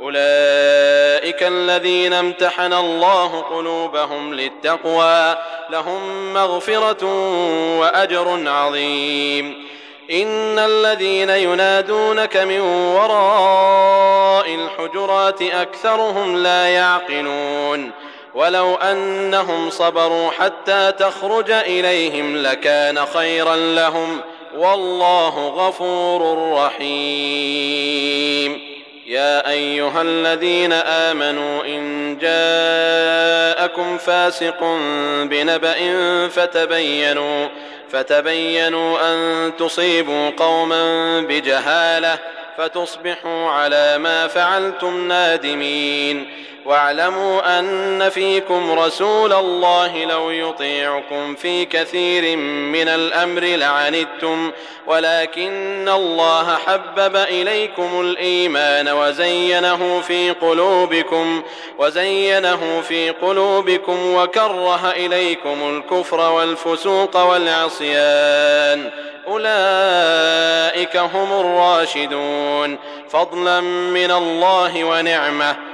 أولئك الذين امتحن الله قلوبهم للتقوى لهم مغفرة وأجر عظيم. إن الذين ينادونك من وراء الحجرات أكثرهم لا يعقلون. ولو أنهم صبروا حتى تخرج إليهم لكان خيرا لهم. والله غفور رحيم. يا أيها الذين آمنوا إن جاءكم فاسق بنبأ فتبينوا فتبينوا أن تصيبوا قوما بجهالة فتصبحوا على ما فعلتم نادمين. واعلموا أن فيكم رسول الله لو يطيعكم في كثير من الأمر لعنتم ولكن الله حبب إليكم الإيمان وزينه في قلوبكم وزينه في قلوبكم وكره إليكم الكفر والفسوق والعصيان. أولئك هم الراشدون. فضلا من الله ونعمة.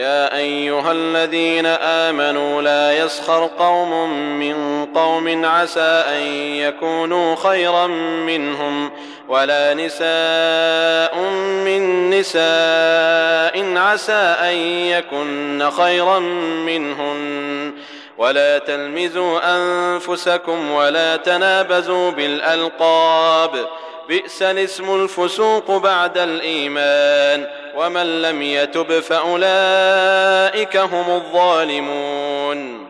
يا أيها الذين آمنوا لا يسخر قوم من قوم عسى أن يكونوا خيرا منهم ولا نساء من نساء عسى أن يكن خيرا منهن ولا تلمزوا أنفسكم ولا تنابزوا بالألقاب بئس الاسم الفسوق بعد الإيمان ومن لم يتب فأولئك هم الظالمون.